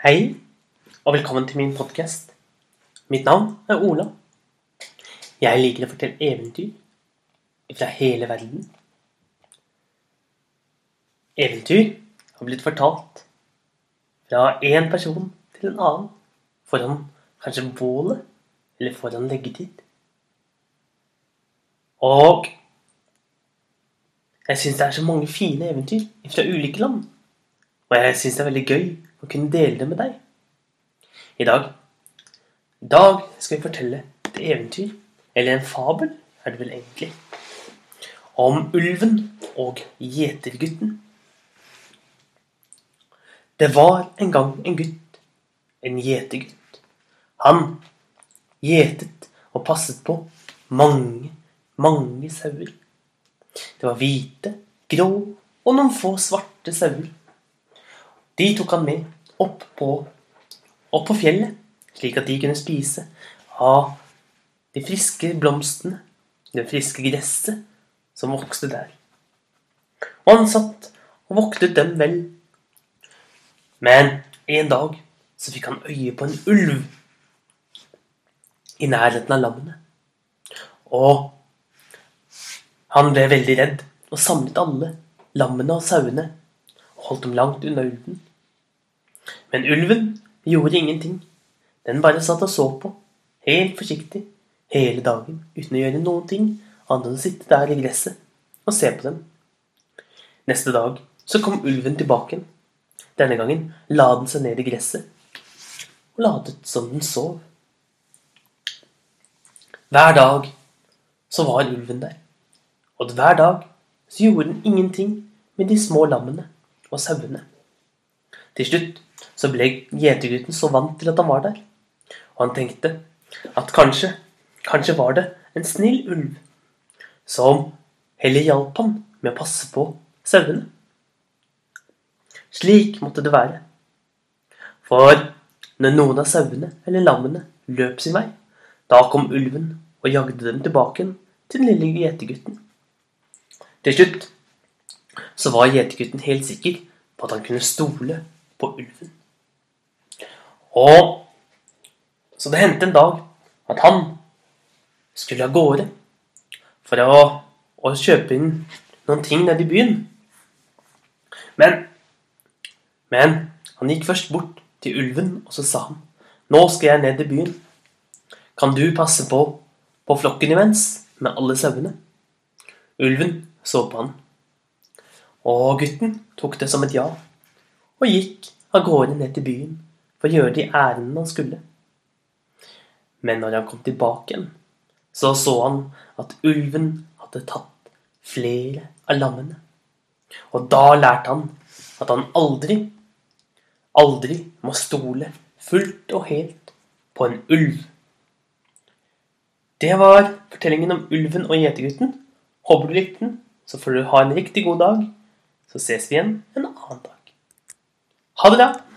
Hei, og velkommen til min podkast. Mitt navn er Ola. Jeg liker å fortelle eventyr fra hele verden. Eventyr har blitt fortalt fra én person til en annen foran kanskje bålet eller foran leggetid. Og jeg syns det er så mange fine eventyr fra ulike land. Og jeg syns det er veldig gøy å kunne dele det med deg. I dag dag skal vi fortelle et eventyr, eller en fabel, er det vel egentlig, om ulven og gjetergutten. Det var en gang en gutt, en gjetergutt. Han gjetet og passet på mange, mange sauer. Det var hvite, grå og noen få svarte sauer. De tok han med opp på, opp på fjellet, slik at de kunne spise av de friske blomstene, det friske gresset som vokste der. Og han satt og voktet dem vel. Men en dag så fikk han øye på en ulv i nærheten av lammene. Og han ble veldig redd og samlet alle lammene og sauene og holdt dem langt unna ulven. Men ulven gjorde ingenting. Den bare satt og så på, helt forsiktig, hele dagen, uten å gjøre noen ting annet enn å sitte der i gresset og se på dem. Neste dag så kom ulven tilbake. Denne gangen la den seg ned i gresset og latet som den sov. Hver dag så var ulven der, og hver dag så gjorde den ingenting med de små lammene og sauene. Til slutt så ble gjetergutten så vant til at han var der. Og han tenkte at kanskje, kanskje var det en snill ulv som heller hjalp han med å passe på sauene. Slik måtte det være. For når noen av sauene eller lammene løp sin vei, da kom ulven og jagde dem tilbake til den lille gjetergutten. Til slutt så var gjetergutten helt sikker på at han kunne stole på ulven. Og så det hendte en dag at han skulle av gårde for å, å kjøpe inn noen ting nede i byen. Men, men han gikk først bort til ulven, og så sa han Nå skal jeg ned i byen. Kan du passe på, på flokken imens, med alle sauene? Ulven så på han. Og gutten tok det som et ja, og gikk av gårde ned til byen for å gjøre de ærendene han skulle. Men når han kom tilbake igjen, så så han at ulven hadde tatt flere av lammene. Og da lærte han at han aldri, aldri må stole fullt og helt på en ulv. Det var fortellingen om ulven og gjetergutten. Håper du likte den, så får du ha en riktig god dag. Så ses vi igjen en annen dag. Ha det bra!